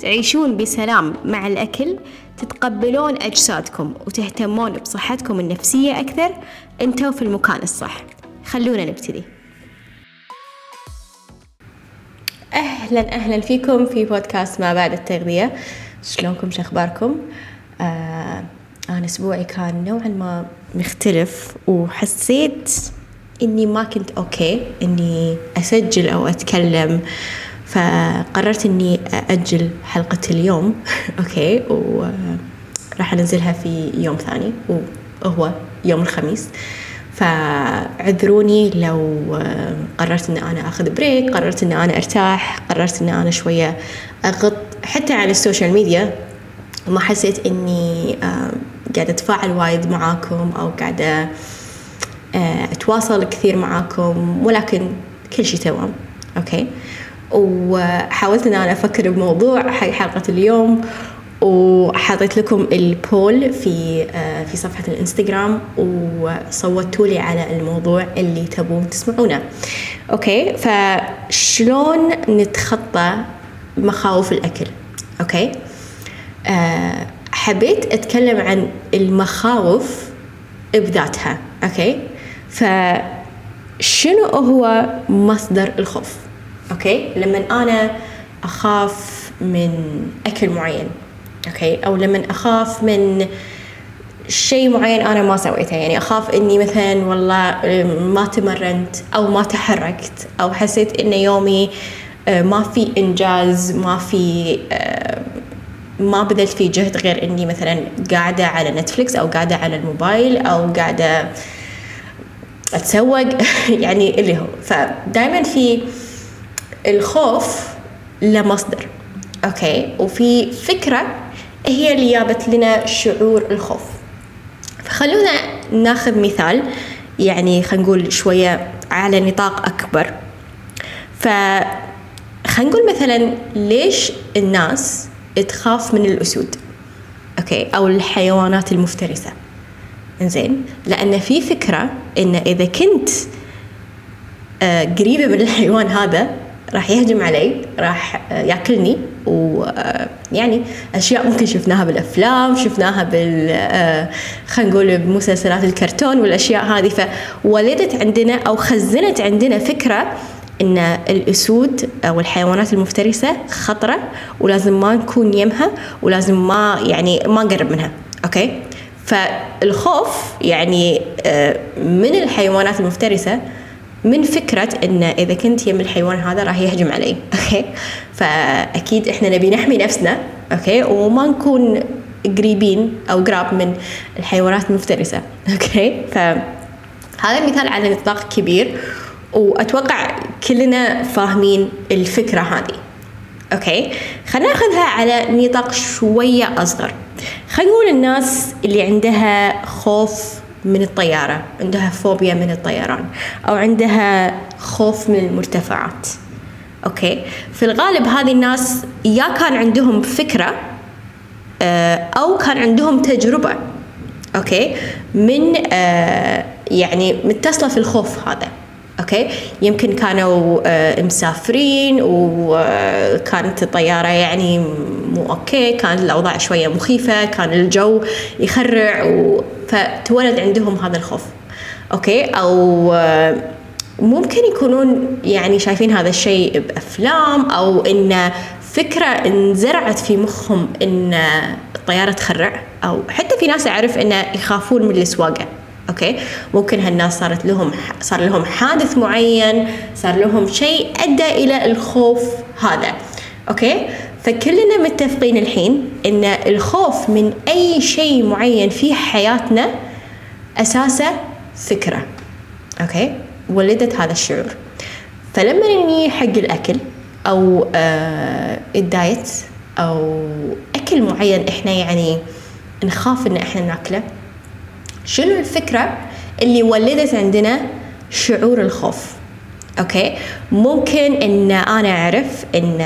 تعيشون بسلام مع الأكل تتقبلون أجسادكم وتهتمون بصحتكم النفسية أكثر. أنتوا في المكان الصح. خلونا نبتدي. أهلا أهلا فيكم في بودكاست ما بعد التغذية. شلونكم؟ شخباركم آه أنا أسبوعي كان نوعا ما مختلف وحسيت إني ما كنت أوكي إني أسجل أو أتكلم. فقررت إني أأجل حلقة اليوم. okay وراح أنزلها في يوم ثاني وهو يوم الخميس. فعذروني لو قررت إن أنا آخذ break قررت إن أنا أرتاح قررت إن أنا شوية أغط. حتى على ال social media وما حسيت إني قاعدة أتفاعل وايد معاكم أو قاعدة أتواصل كثير معاكم. ولكن كل شيء تمام. okay؟ وحاولت إن أنا أفكر بموضوع حق حلقة اليوم وحطيت لكم ال poll في في صفحة الإنستغرام وصوتوا لي على الموضوع اللي تبون تسمعونه. okay؟ فشلون نتخطى مخاوف الأكل؟ okay؟ أه حبيت أتكلم عن المخاوف بذاتها. okay؟ فشنو هو مصدر الخوف؟ okay؟ لما أنا أخاف من أكل معين okay؟ أو لما أخاف من شيء معين أنا ما سويته. يعني أخاف إني مثلا والله ما تمرنت أو ما تحركت أو حسيت إن يومي ما في إنجاز ما في ما بذلت فيه جهد غير إني مثلا قاعدة على نتفلكس أو قاعدة على الموبايل أو قاعدة أتسوق. يعني اللي هو. فدائما في الخوف له مصدر أوكي؟ وفي فكرة هي اللي جابت لنا شعور الخوف. فخلونا ناخذ مثال يعني خلينا نقول شوية على نطاق أكبر. ف خلينا نقول مثلا ليش الناس تخاف من الأسود أوكي؟ أو الحيوانات المفترسة. زين لأن في فكرة إن إذا كنت قريبة من الحيوان هذا راح يهجم علي راح ياكلني ويعني أشياء ممكن شفناها بالأفلام شفناها بال خلينا نقول بمسلسلات الكرتون والأشياء هذه. فولدت عندنا أو خزنت عندنا فكرة إن الأسود أو الحيوانات المفترسة خطرة ولازم ما نكون يمها ولازم ما يعني ما نقرب منها okay؟ فالخوف يعني من الحيوانات المفترسة من فكرة إن إذا كنت يم الحيوان هذا راح يهجم علي، okay؟ فأكيد إحنا نبي نحمي نفسنا، okay؟ وما نكون قريبين أو قراب من الحيوانات المفترسة، okay؟ فهذا مثال على نطاق كبير وأتوقع كلنا فاهمين الفكرة هذه، okay؟ خلينا ناخذها على نطاق شوية أصغر. خلينا نقول الناس اللي عندها خوف من الطيارة عندها فوبيا من الطيران أو عندها خوف من المرتفعات. okay؟ في الغالب هذه الناس يا كان عندهم فكرة أو كان عندهم تجربة. okay؟ من يعني متصلة في الخوف هذا. okay؟ يمكن كانوا مسافرين وكانت الطيارة يعني مو okay كانت الأوضاع شوية مخيفة كان الجو يخرع و... فتولد عندهم هذا الخوف. okay؟ أو ممكن يكونون يعني شايفين هذا الشيء بأفلام أو إن فكرة انزرعت في مخهم إن الطيارة تخرع أو حتى في ناس أعرف انه يخافون من السواقه okay؟ ممكن هالناس صارت لهم صار لهم حادث معين صار لهم شيء أدى إلى الخوف هذا. okay؟ فكلنا متفقين الحين إن الخوف من أي شيء معين في حياتنا اساسه فكرة. أوكي؟ ولدت هذا الشعور. فلما نجي حق الأكل أو آه ال diet أو أكل معين إحنا يعني نخاف إن إحنا ناكله شنو الفكرة اللي ولدت عندنا شعور الخوف؟ okay؟ ممكن إن أنا أعرف إن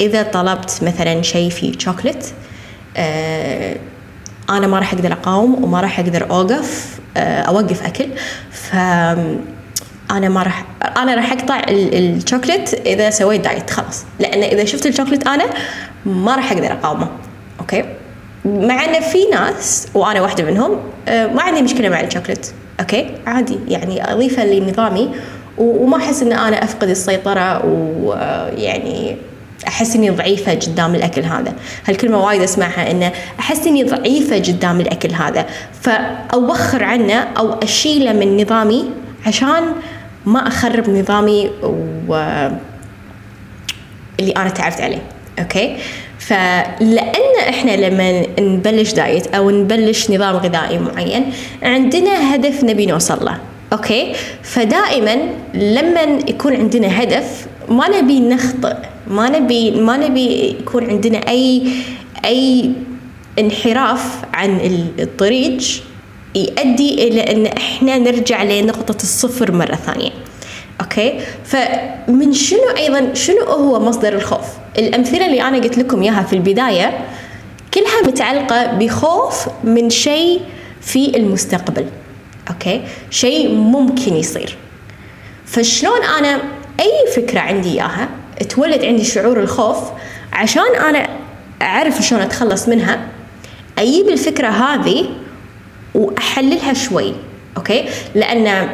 إذا طلبت مثلا شيء فيه شوكليت آه أنا ما راح أقدر أقاوم وما راح أقدر أوقف آه أوقف أكل. ف أنا ما راح أنا راح أقطع الشوكليت إذا سويت diet خلاص. لأن إذا شفت الشوكليت أنا ما راح أقدر أقاومه. okay؟ مع إن في ناس وأنا واحدة منهم آه، ما عندي مشكلة مع ال chocolate. okay؟ عادي. يعني اضيفه لنظامي وما أحس إن أنا أفقد السيطرة ويعني أحس إني ضعيفة قدام الأكل هذا. هالكلمة وايد أسمعها إنه أحس إني ضعيفة قدام الأكل هذا. فأوخر عنه أو أشيله من نظامي عشان ما أخرب نظامي و اللي أنا تعبت عليه. okay؟ فلأن إحنا لما نبلش diet أو نبلش نظام غذائي معين عندنا هدف نبي نوصل له okay؟ فدائما لما يكون عندنا هدف ما نبي نخطئ ما نبي ما نبي يكون عندنا أي أي انحراف عن الطريق يؤدي إلى أن إحنا نرجع لنقطة الصفر مرة ثانية. okay؟ فمن شنو أيضا شنو هو مصدر الخوف؟ الأمثلة اللي أنا قلت لكم إياها في البداية كلها متعلقة بخوف من شيء في المستقبل. okay؟ شيء ممكن يصير. فشلون أنا أي فكرة عندي إياها تولد عندي شعور الخوف عشان أنا أعرف شلون أتخلص منها أجيب الفكرة هذه وأحللها شوي. okay؟ لأن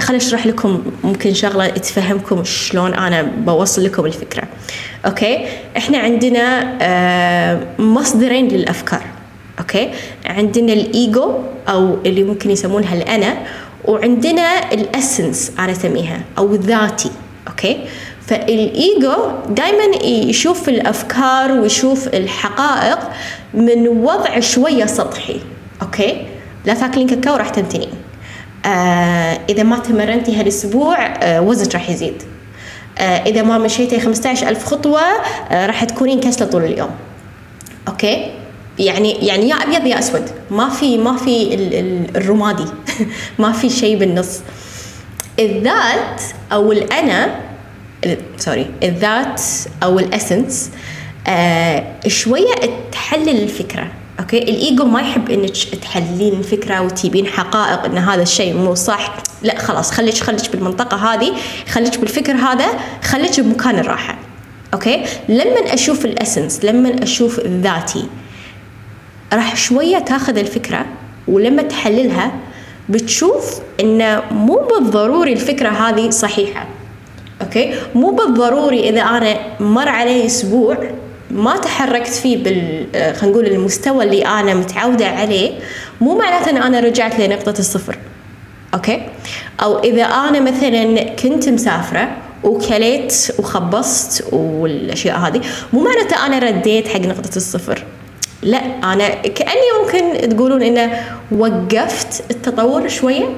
خليني أشرح لكم ممكن شغلة تفهمكم شلون أنا بوصل لكم الفكرة. okay؟ إحنا عندنا آه، مصدرين للأفكار. okay؟ عندنا الإيجو أو اللي ممكن يسمونها الأنا وعندنا ال essence أنا أسميها أو الذاتي. okay؟ فال ego دائما يشوف الأفكار ويشوف الحقائق من وضع شوية سطحي. okay؟ لا تاكلين كاكاو راح تمتنين آه إذا ما تمرنتي هالأسبوع آه وزنك راح يزيد. آه إذا ما مشيتي 15000 خطوة آه راح تكونين كسلة طول اليوم. okay؟ يعني يعني يا أبيض يا أسود. ما في ما في الرمادي. ما في شيء بالنص. الذات أو الأنا sorry الذات أو ال essence آه شوية تحلل الفكرة. okay؟ ال ego ما يحب إنك تحللين الفكرة وتجيبين حقائق إن هذا الشيء مو صح. لا خلاص خليك خليك بالمنطقة هذه خليك بالفكر هذا خليك بمكان الراحة. okay؟ لما أشوف ال essence لما أشوف ذاتي راح شوية تاخذ الفكرة ولما تحللها بتشوف انه مو بالضروري الفكرة هذه صحيحة. okay؟ مو بالضروري إذا أنا مر علي أسبوع ما تحركت فيه بال آه، خلينا نقول المستوى اللي أنا متعودة عليه مو معناته إن أنا رجعت لنقطة الصفر okay؟ أو إذا أنا مثلا كنت مسافرة وكليت وخبصت والأشياء هذه مو معناته أنا رديت حق نقطة الصفر. لا أنا كأني ممكن تقولون إنه وقفت التطور شوية.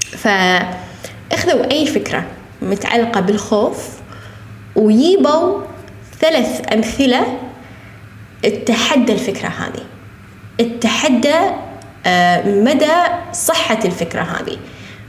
فاخذوا أي فكرة متعلقة بالخوف ويبوا ثلاث أمثلة تحدى الفكرة هذه. تحدى آه، مدى صحة الفكرة هذه.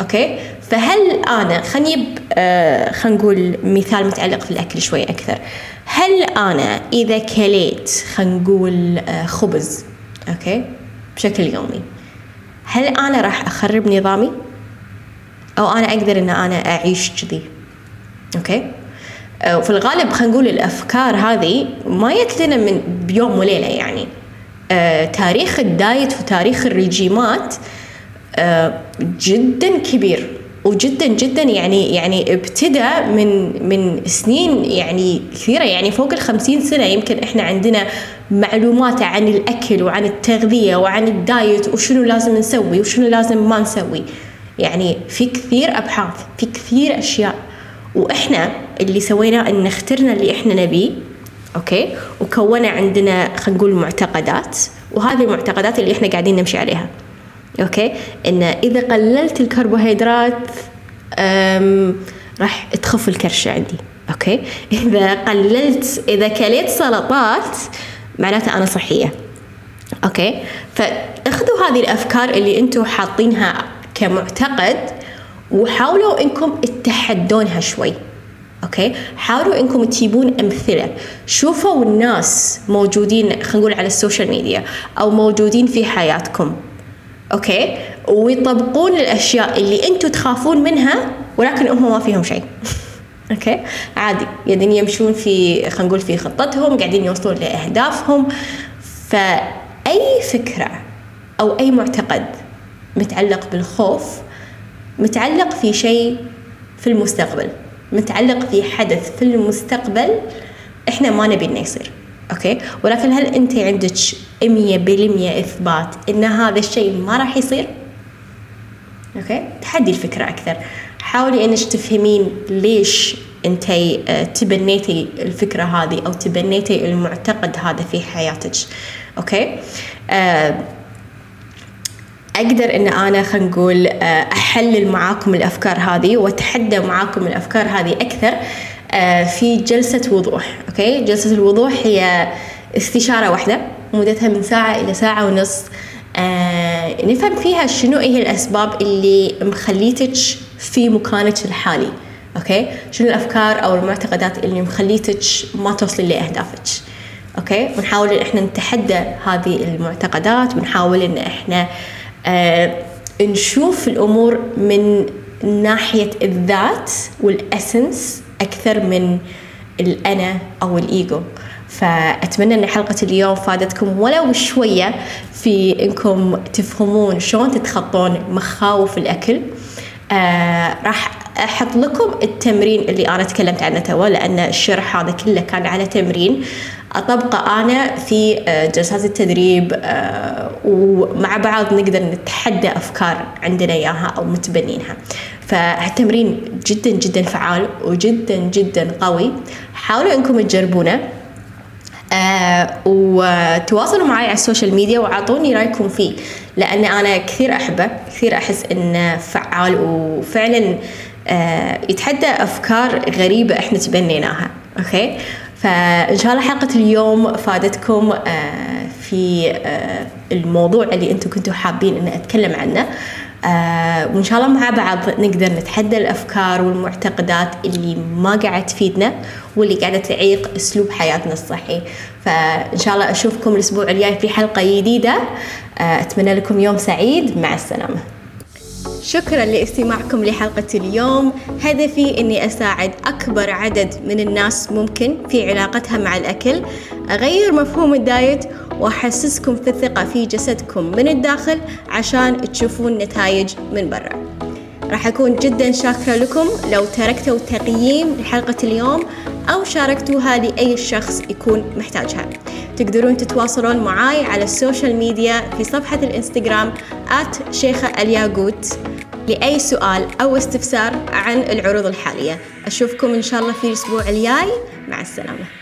أوكي؟ فهل أنا خلينا آه، خلينا نقول مثال متعلق في الأكل شوي أكثر. هل أنا إذا كليت خلينا نقول آه، خبز okay؟ بشكل يومي هل أنا راح أخرب نظامي؟ أو أنا أقدر أن أنا أعيش كذي؟ okay؟ وفي الغالب خلينا نقول الأفكار هذه ما جت لنا من بيوم وليلة يعني. آه تاريخ ال diet وتاريخ الرجيمات آه جدا كبير وجدا جدا يعني يعني ابتدى من من سنين يعني كثيرة يعني فوق الخمسين سنة. يمكن إحنا عندنا معلومات عن الأكل وعن التغذية وعن ال diet وشنو لازم نسوي وشنو لازم ما نسوي. يعني في كثير أبحاث في كثير أشياء. وإحنا اللي سويناه إن اخترنا اللي إحنا نبيه okay؟ وكونا عندنا خلينا نقول معتقدات وهذه المعتقدات اللي إحنا قاعدين نمشي عليها okay؟ إن إذا قللت الكربوهيدرات راح تخف الكرشه عندي okay؟ إذا قللت إذا كليت سلطات معناته أنا صحية okay؟ فاخذوا هذه الأفكار اللي أنتم حاطينها كمعتقد وحاولوا إنكم تتحدونها شوي. okay؟ حاولوا إنكم تجيبون أمثلة. شوفوا الناس موجودين خلينا نقول على ال social media أو موجودين في حياتكم. okay؟ ويطبقون الأشياء اللي أنتم تخافون منها ولكن هم ما فيهم شيء. okay؟ عادي. قاعدين يمشون في خلينا نقول في خطتهم قاعدين يوصلون لأهدافهم. فأي فكرة أو أي معتقد متعلق بالخوف متعلق في شيء في المستقبل. متعلق في حدث في المستقبل إحنا ما نبي إنه يصير okay؟ ولكن هل أنت عندك 100% إثبات إن هذا الشيء ما راح يصير؟ okay؟ تحدي الفكرة أكثر. حاولي إنك تفهمين ليش أنت آه، تبنيتي الفكرة هذه أو تبنيتي المعتقد هذا في حياتك okay؟ أه أقدر إن أنا خلينا نقول آه، أحلل معاكم الأفكار هذه وأتحدى معاكم الأفكار هذه أكثر آه، في جلسة وضوح okay؟ جلسة الوضوح هي استشارة واحدة مدتها من ساعة إلى ساعة ونص آه نفهم فيها شنو هي الأسباب اللي مخليتك في مكانك الحالي okay؟ شنو الأفكار أو المعتقدات اللي مخليتك ما توصلي لأهدافك okay؟ ونحاول إن إحنا نتحدى هذه المعتقدات ونحاول إن إحنا آه نشوف الأمور من ناحية الذات والاسنس أكثر من الأنا أو الايجو فأتمنى أن حلقة اليوم فادتكم ولو شوية في إنكم تفهمون شلون تتخطون مخاوف الأكل. آه راح أحط لكم التمرين اللي أنا تكلمت عنه توا لأن الشرح هذا كله كان على تمرين. أطبقه أنا في آه، جلسات التدريب آه، ومع بعض نقدر نتحدى أفكار عندنا إياها أو متبنينها. فالتمرين جدا جدا فعال وجدا جدا قوي. حاولوا إنكم تجربونه آه وتواصلوا معي على السوشيال ميديا وأعطوني رأيكم فيه لأن أنا كثير أحبه كثير أحس إنه فعال وفعلا يتحدى أفكار غريبة إحنا تبنيناها. أوكي؟ فان شاء الله حلقة اليوم فادتكم آه في آه الموضوع اللي أنتم كنتوا حابين ان أتكلم عنه. آه وإن شاء الله مع بعض نقدر نتحدى الأفكار والمعتقدات اللي ما قاعد تفيدنا واللي قاعدة تعيق أسلوب حياتنا الصحي. فإن شاء الله أشوفكم الأسبوع الجاي في حلقة جديدة. أتمنى لكم يوم سعيد. مع السلامة. شكرا لاستماعكم لحلقة اليوم. هدفي أني أساعد أكبر عدد من الناس ممكن في علاقتها مع الأكل. أغير مفهوم ال diet وأحسسكم في الثقة في جسدكم من الداخل عشان تشوفون نتائج من برا. راح أكون جدا شاكرة لكم. لو تركتوا تقييم لحلقة اليوم أو شاركتوها لأي شخص يكون محتاجها. تقدرون تتواصلون معاي على ال social media في صفحة الإنستغرام آت شيخة الياقوت لأي سؤال أو استفسار عن العروض الحالية. أشوفكم إن شاء الله في الأسبوع الجاي. مع السلامة.